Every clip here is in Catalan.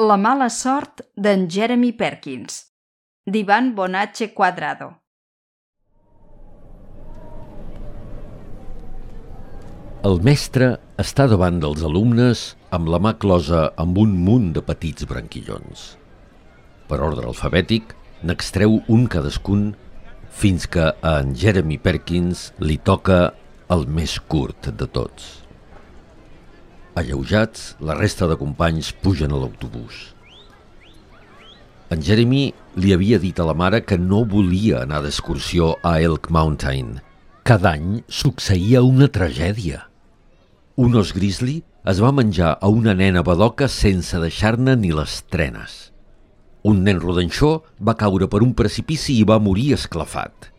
La mala sort d'en Jeremy Perkins, d'Ivan Bonache Quadrado. El mestre està davant dels alumnes amb la mà closa amb un munt de petits branquillons. Per ordre alfabètic, n'extreu un cadascun fins que a en Jeremy Perkins li toca el més curt de tots. Alleujats, la resta de companys pugen a l'autobús. En Jeremy li havia dit a la mare que no volia anar d'excursió a Elk Mountain. Cada any succeïa una tragèdia. Un os grizzly es va menjar a una nena badoca sense deixar-ne ni les trenes. Un nen rodanxó va caure per un precipici i va morir esclafat.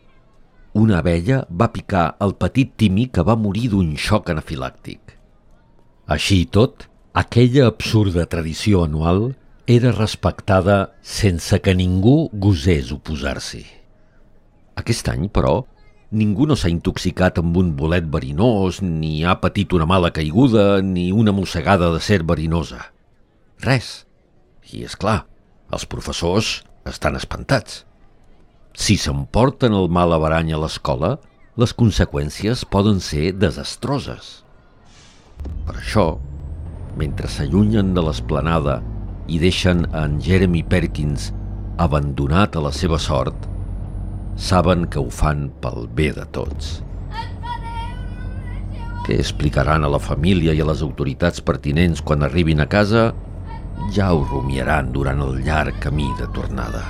Una abella va picar el petit Timmy que va morir d'un xoc anafilàctic. Així i tot, aquella absurda tradició anual era respectada sense que ningú gosés oposar-s'hi. Aquest any, però, ningú no s'ha intoxicat amb un bolet verinós, ni ha patit una mala caiguda, ni una mossegada de ser verinosa. Res. I, és clar, els professors estan espantats. Si s'emporten el mal averany a l'escola, les conseqüències poden ser desastroses. Això, mentre s'allunyen de l'esplanada i deixen en Jeremy Perkins abandonat a la seva sort, saben que ho fan pel bé de tots. Què explicaran a la família i a les autoritats pertinents quan arribin a casa? Ja ho rumiaran durant el llarg camí de tornada.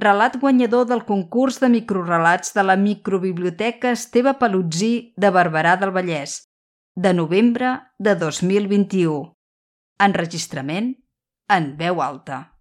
Relat guanyador del concurs de microrelats de la microbiblioteca Esteve Palutzí de Barberà del Vallès, de novembre de 2021. Enregistrament en veu alta.